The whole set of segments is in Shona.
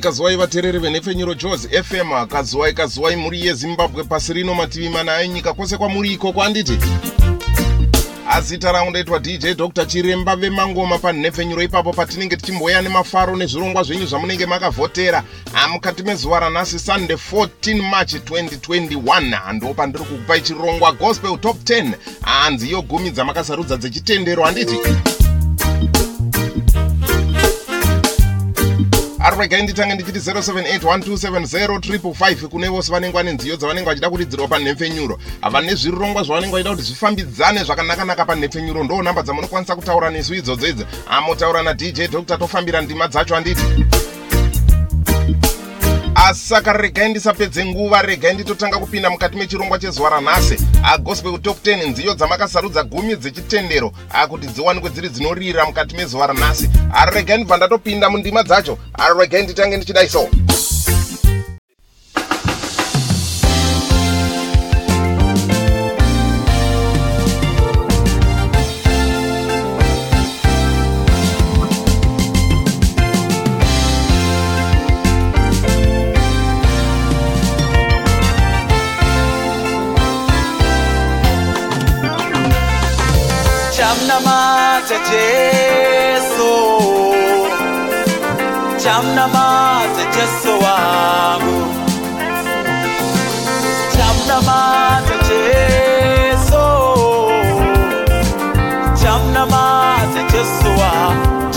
kazuwai kazuwai vateereri venhepfenyuro jos fm kazuwai kazuwai mhuri yezimbabwe. Pasi rino mativi mana enyika kwose kwamuri ikoko anditi. Azita rangu ndaitwa dj dr chiremba vemangoma panhepfenyuro ipapo patinenge tichimboya nemafaro nezvirongwa zvenyu zvamunenge makavhotera. Mukati mezuva ranhasi sunday 14 march 2021 ndo pandiri kukupai chirongwa gospel top 10 hanziyo gumi dzamakasarudza dzechitendero handiti ari regai nditange ndichiti 07812705 kune vose vanenge vane nziyo dzavanenge vachida kuridzirwa panhepfenyuro vane zvirongwa zvavanenge vachida kuti zvifambidzane zvakanaka-naka panhepfenyuro ndo nhamba dzamunokwanisa kutaura nesu idzodzo idzi. Amotaura nadj dr tofambira ndima dzacho handiti asi saka regai ndisapedze nguva regai nditotanga kupinda mukati mechirongwa chezuva ranhasi. Agospel top 10 nziyo dzamakasarudza gumi dzechitendero kuti dziwanikwe dziri dzinorira mukati mezuva ranhasi. Ari regai ndibva ndatopinda mundima dzacho ari regai nditange ndichidai chamnamata jesu. Chamnamata jesu wangu chamnamata jesu. Chamnamata jesu wangu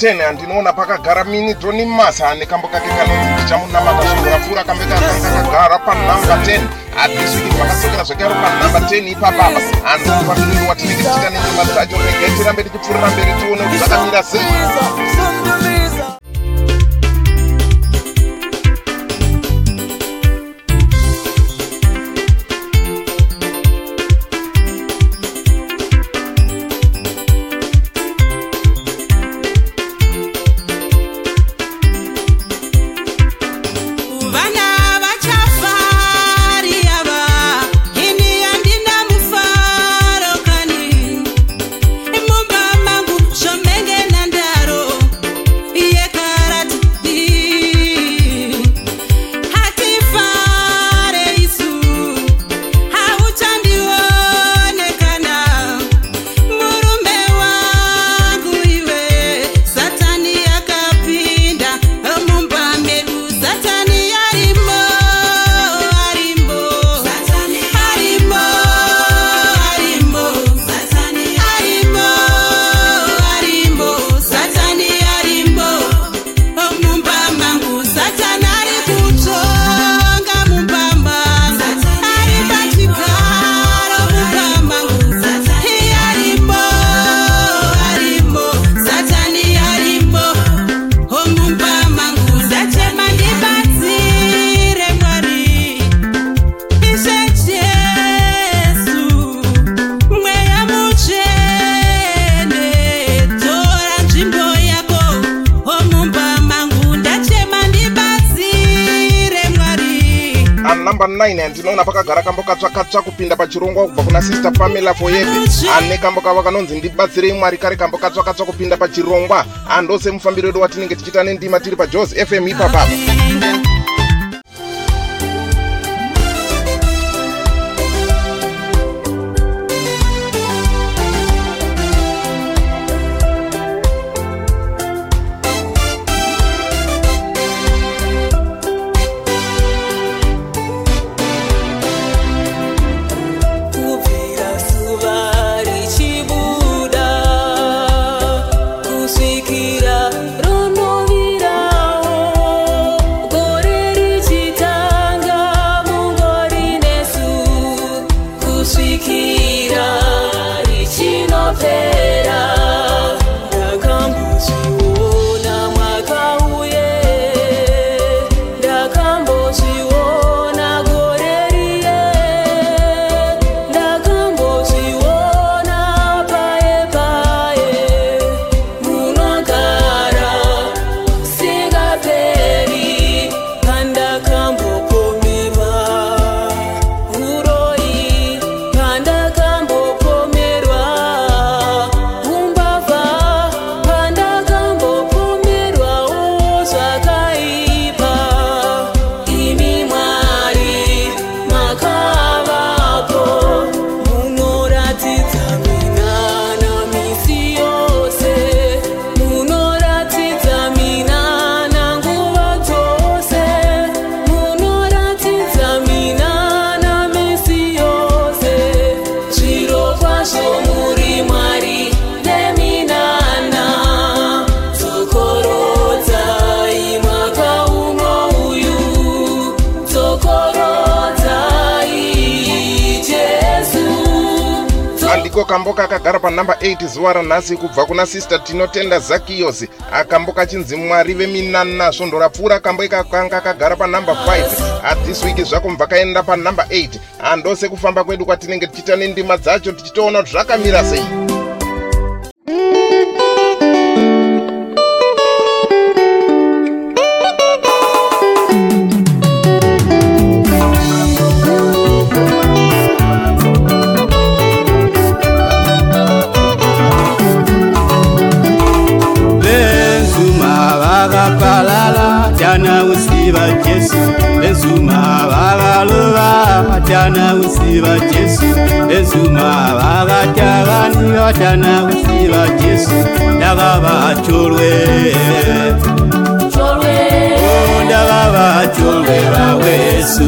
10 ndinoona pakagara mini toni masa ane kambo kake kanonzi ndichamunamata zvingurapfuura kambe kakagara panumber 10 adiswiki zvakasokera zvakero panumber 10 ipapapa andomufaniriro watinenge tichita nenyuma dzacho regai tirambe tichipfuurira mberi tione kuti zvakamira sei 9 ndinoona pakagara kambo katsvakatsva kupinda pachirongwa kubva kuna sister pamela foyepe ane kambo kavo kanonzi ndibatsirei mwari kare kambo katsvakatsva kupinda pachirongwa. Andose mufambiro wedu watinenge tichiita nendima tiri pajos fm ipapapa handiko kambo kakagara panhamba 8 zuva ranhasi kubva kuna sister tinotenda zakiyos akambo kachinzi mwari veminana svondo rapfuura kambo ikakanga kagara panhamba 5 athis week zvako mubva kaenda panhamba 8 handose kufamba kwedu kwatinenge tichiita nendima dzacho tichitoona kuti zvakamira sei tana usiva jesu. Benzuma vakatakanika tana usiva jesu. Ndakavacholwe ndakavacholwe vawesu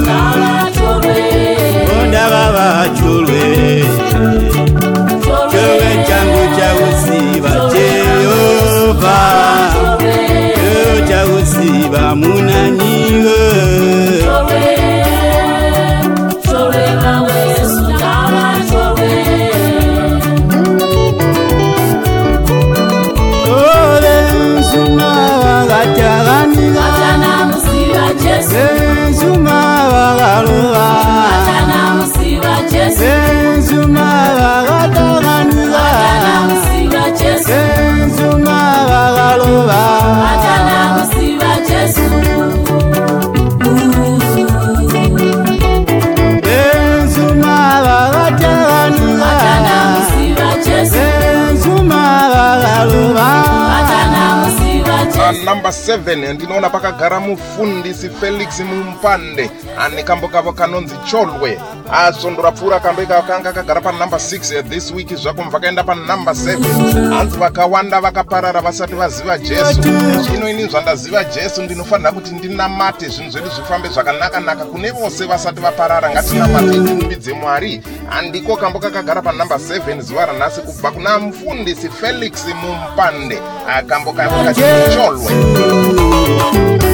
panhamba 7 ndinoona pakagara mufundisi felix mumpande. Ane kambo kavo kanonzi cholwe. Asvondo rapfuura kambo ikakanga kagara panhamba 6 this week zvako mvakaenda panhamba 7 hanzi vakawanda vakaparara vasati vaziva jesu. Zvino ini zvandaziva jesu ndinofanira kuti ndinamate zvinhu zvedu zvifambe zvakanaka-naka kune vose vasati vaparara. Ngatinamate tirumbidze mwari handiko kambo kakagara panhamba 7 zuva ranhasi kubva kuna mufundisi felix mumpande. Akambo kavo kachinzi cholwe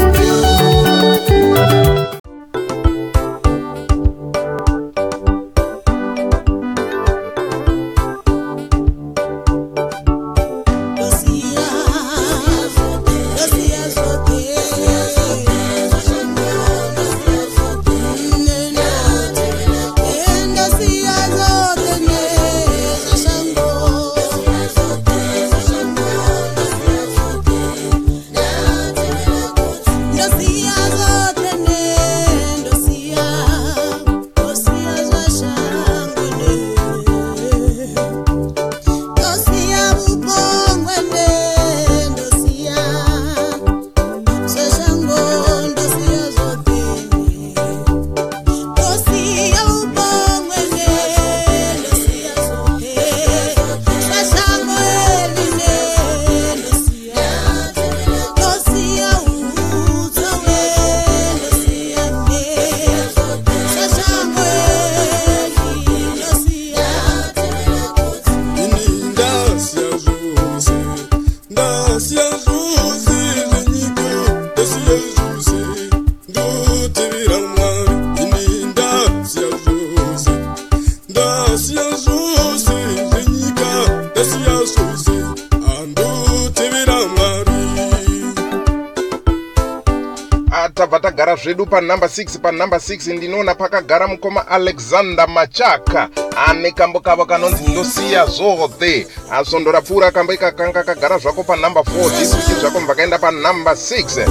zvedu panhamba 6 panhamba 6 ndinoona pakagara mukoma alexander machaka. Ane kambo kavo kanonzi ndosiya zvote asvondo rapfuura kambo ikakanga kagara zvako panhamba 4 tisuti zvako mvakaenda panhamba 6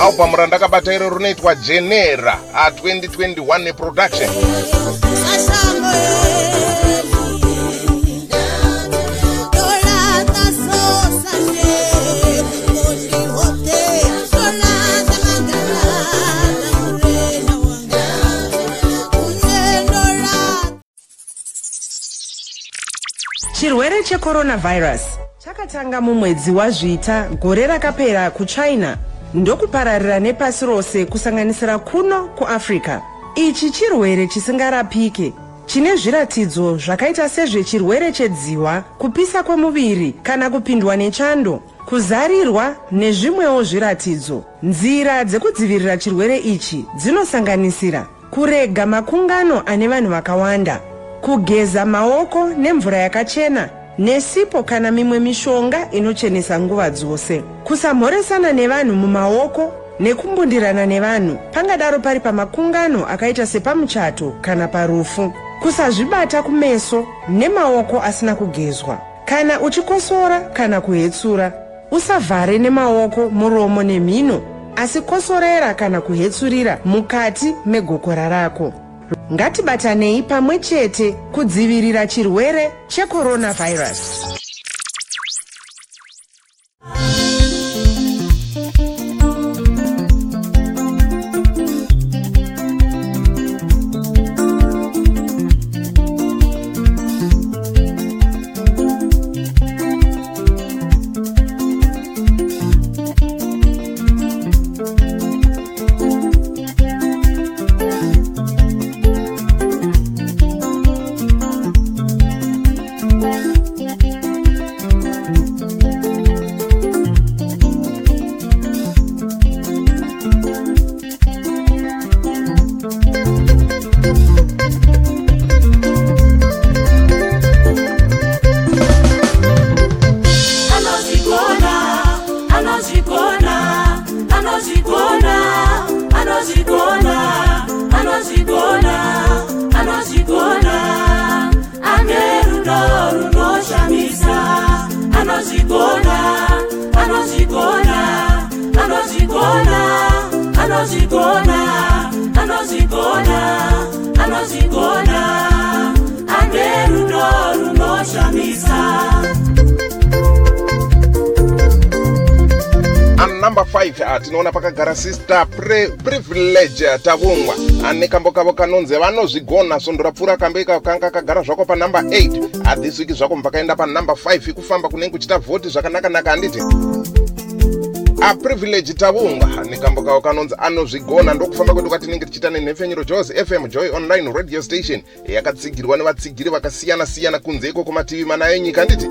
albhamu randakabata iro runoitwa jenera a2021 production chirwere checoronavirus. Chakatanga mumwedzi wazvita gore rakapera kuchina. Ndokupararira nepasi rose kusanganisira kuno kuafrica ichi chirwere chisingarapike. Chine zviratidzo zvakaita sezvechirwere chedziwa kupisa kwemuviri kana kupindwa nechando kuzarirwa nezvimwewo zviratidzo. Nzira dzekudzivirira chirwere ichi dzinosanganisira kurega makungano ane vanhu vakawanda kugeza maoko nemvura yakachena nesipo kana mimwe mishonga inochenesa nguva dzose. Kusamhoresana nevanhu mumaoko nekumbundirana nevanhu pangadaro pari pamakungano akaita sepamuchato kana parufu. Kusazvibata kumeso nemaoko asina kugezwa. Kana uchikosora kana kuhetsura usavhare nemaoko muromo nemhino asi kosorera kana kuhetsurira mukati megokora rako ngatibatanei pamwe chete kudzivirira chirwere checoronavhairasi anozvikona anozvikona anozvikona. Ane rudo runoshamisa. Anumber 5 tinoona pakagara sister Pri privilege ah, tavungwa. Ane kambo kavo kanonzi vanozvigona. Svondo rapfuura kambo ikako kanga kagara zvako panumber 8 this week zvako mpakaenda panumber 5 kufamba kunenge kuchita vhoti zvakanaka-naka handiti aprivilege tavungwa. Nekambo kavo kanonzi anozvigona ndokufamba kwedu kwatinenge tichiita nenhefenyuro jos fm joy online radio station yakatsigirwa nevatsigiri vakasiyana-siyana kunze ikoko mativi mana enyika. Handiti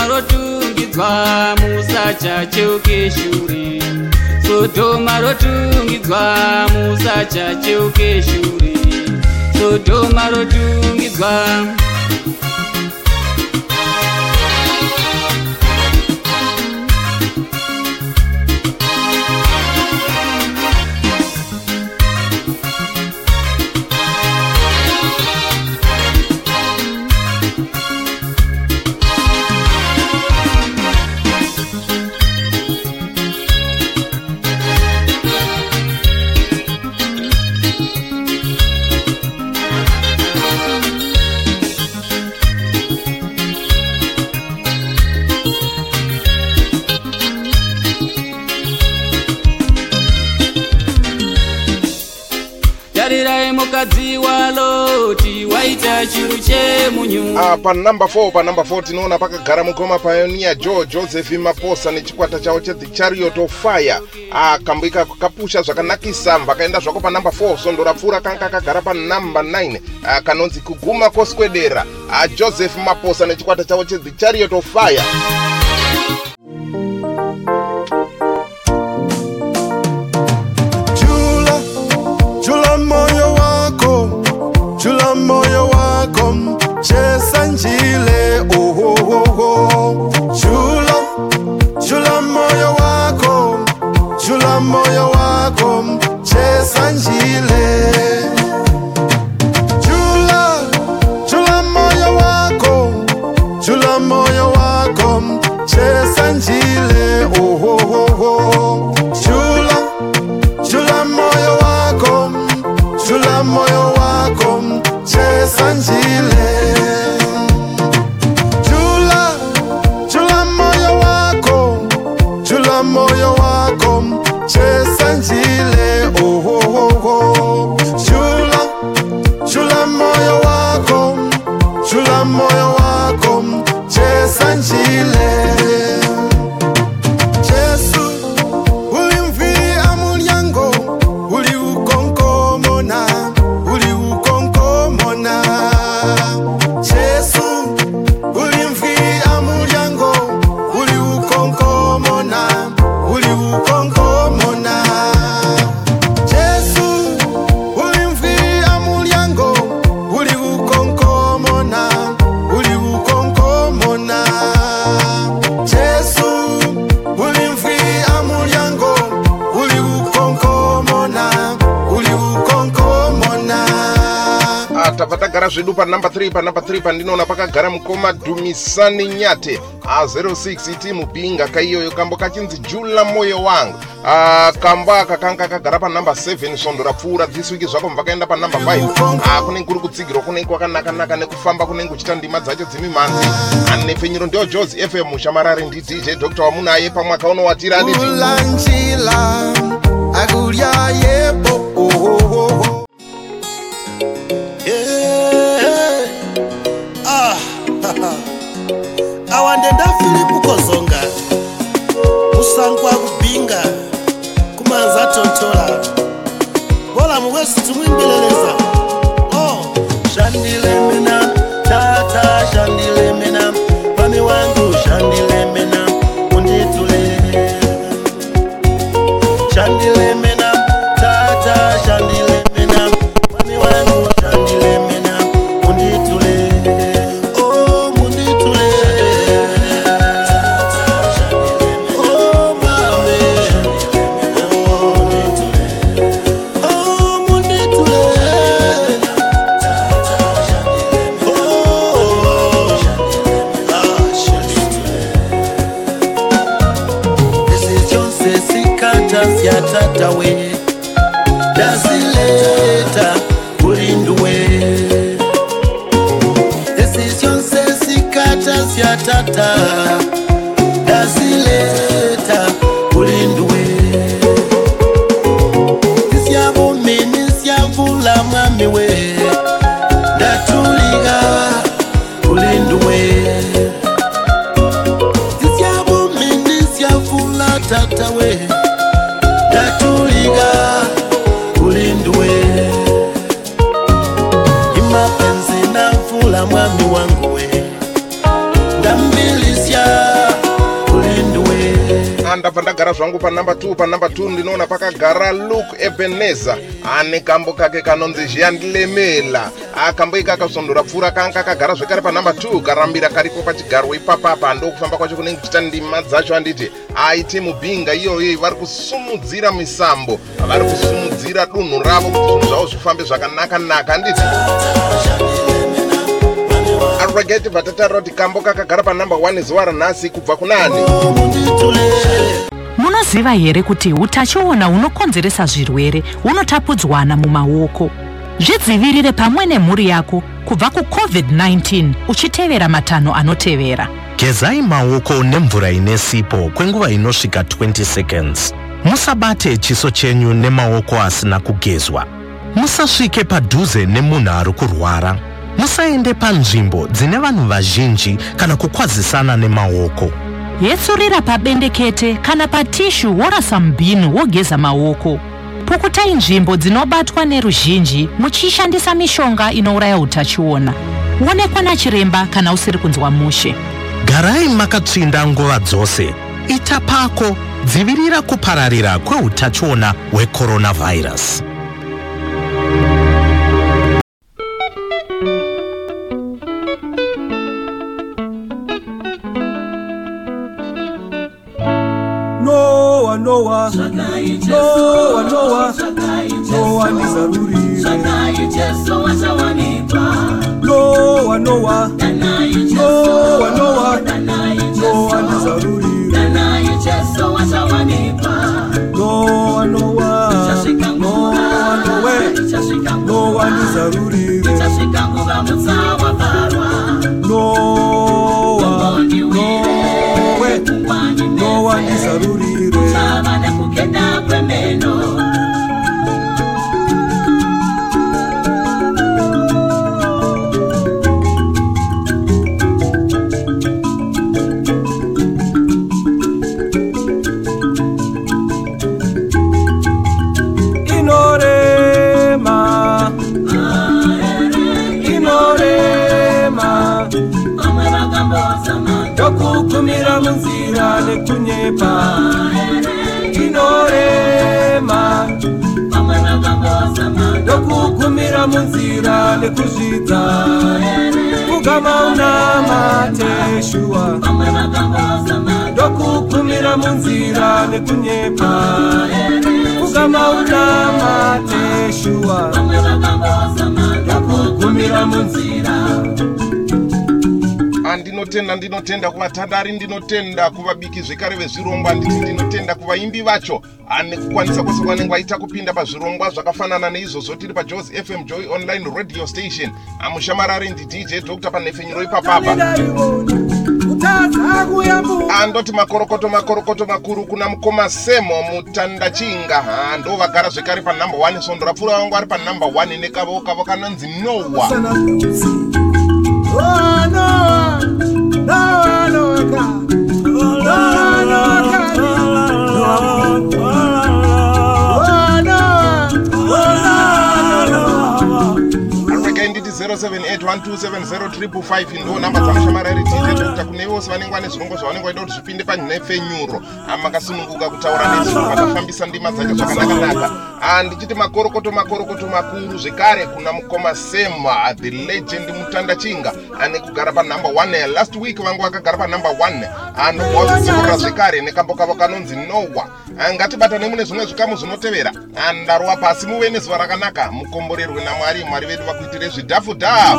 sodhoma rotungidzwa musacha cheuke shure sodhoma rotungidzwa musacha cheuke shure sodhoma rotungidzwa tarirai mukadzi waloti waita chiru chemunyu Ah, panumber 4 panumber 4 tinoona pakagara mukoma pioneer joe joseph maposa nechikwata chavo chethe chariot of fire. Ah, kambo ikako kapusha zvakanakisa vakaenda zvako panumber 4 svondo rapfuura kanga kagara panumber 9 ah, kanonzi kuguma kwoswedera ah, joseph maposa nechikwata chavo chedhe chariot of chula moyo wako, zvedu panumber 3 panumber 3 pandinoona pakagara mukoma dhumisani nyate. A06 iti mubhinga kaiyoyo kambo kachinzi jula moyo wangu. Kambo aka kanga kagara panumber 7 svondo rapfuura this week zvako mva kaenda panumber 5 Ah, kunenge kuri kutsigirwa kunenge kwakanakanaka nekufamba kunenge uchita ndima dzacho dzimimhanzi anepfenyuro ndio jos fm mushamarare ndi dj dr wamunaye pamwaka unowatira anditi musango akubhinga kumanza tontola bola muwesi tumwimbeleleza oh. shandilemena syavula tata Ndabva ndagara zvangu panumber 2 panumber 2 ndinoona pakagara luke ebeneza ane kambo kake kanonzi zhiyandilemela akambo ika akasondora pfuura kanga kagara zvekare panumber 2 karambira karipo pachigaro ipapapa ndokufamba kwacho kunenge kuchita ndima dzacho handiti aiti mubhinga iyoyo vari kusumudzira misambo vari kusumudzira dunhu ravo kuti zvinhu zvavo zvifambe zvakanaka-naka handiti arugeti bvatataura kuti kambo kakagara panumber 1 zuva ranhasi kubva kunani munoziva here kuti utachiona hunokonzeresa zvirwere hunotapudzwana mumaoko? Zvidzivirire pamwe nemhuri yako kubva kucovid-19 uchitevera matanho anotevera. Gezai maoko nemvura ine sipo kwenguva inosvika 20 seconds. Musabate chiso chenyu nemaoko asina kugezwa. Musasvike padhuze nemunhu ari kurwara musaende panzvimbo dzine vanhu vazhinji kana kukwazisana nemaoko. Yetsurira pabendekete kana patishu worasa mubhini wogeza maoko. Pukutai nzvimbo dzinobatwa neruzhinji muchishandisa mishonga inouraya utachiona. Onekwa nachiremba kana usiri kunzwa mushe. Garai makatsvinda nguva dzose. Ita pako dzivirira kupararira kweutachiona hwecoronavhairasi Noah, Noah, Noah, Noah, Noah ni zaruri. Noah, Noah, Noah, Noah, Noah. Ni zaruri. Noah, Noah, Noah, nekunyepa tinorema. Ndokukumira munzira nekuzvidza kugama una mateshuwa ndokukumira munzira nekunyepa kugama una mateshuwa ndokukumira munzira andinotenda ndinotenda kuvatandari ndinotenda kuvabiki zvekare vezvirongwa nditi ndinotenda kuvaimbi vacho. Nekukwanisa kwose kwanenge vaita kupinda pazvirongwa zvakafanana neizvozvo tiri pajos fm joy online radio station. Amushamarari ndidj dr panhefenyuro ipapapa andoti makorokoto makorokoto makuru kuna mukoma semo mutanda chinga ndo vagara zvekare panumber 1 svondo rapfuura vangu ari panumber 1 nekavo kavo kanonzi nowa Oh, no, no, no, God. 0781270 ndiwo nhamba dzamushamarari tiite dr kune vose vanenge vane zvirongwa zvavanenge vaida kuti zvipinde panyaya pfenyuro amakasununguka kutaura nezvirongwa zvafambisa ndima dzacho zvakanakanaka handichiti makorokoto makorokoto makuru zvekare kuna mukoma sema the legend mutanda chinga ane kugara panhamba 1 last week vange vakagara panhamba 1 handobva kudziurira zvekare nekambo kavo kanonzi nowa ngatibatane mune zvimwe zvikamu zvinotevera. Ndarowa pasi muve nezuva rakanaka. Mukomborerwe namwari mwari vedu vakuitire zvidhafu dhafu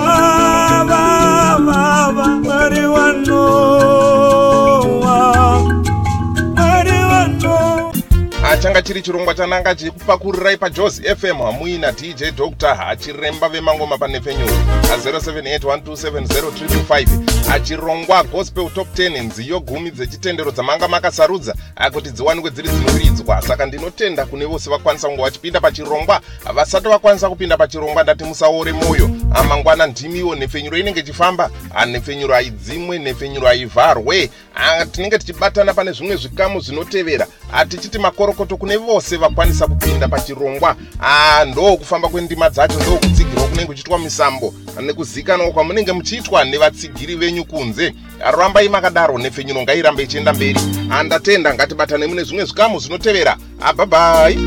achanga chiri chirongwa chananga chikupakurirai pajos fm hamuina dj dr hachiremba vemangoma panefenyuro a078127035 achirongwa gospel top 10 nziyo gumi dzechitendero dzamanga makasarudza kuti dziwanikwe dziri dzinoridzwa saka ndinotenda kune vose vakwanisa kunge vachipinda pachirongwa. Vasati vakwanisa kupinda pachirongwa ndati musaore mwoyo amangwana ndimiwo nhefenyuro inenge ichifamba Ah, nhefenyuro haidzimwe nhefenyuro haivharwe Ah, tinenge tichibatana pane zvimwe zvikamu zvinotevera hatichiti makorokoto kune vose vakwanisa kupinda pachirongwa. Ah, ndo kufamba kwendima dzacho ndo kutsigirwa kunenge kuchiitwa misambo. Nekuzikanwa kwamunenge muchiitwa nevatsigiri venyu kunze. Rambai makadaro nhefenyuro ngairambe ichienda mberi. Andatenda ngatibatane mune zvimwe zvikamu zvinotevera. Abhabhai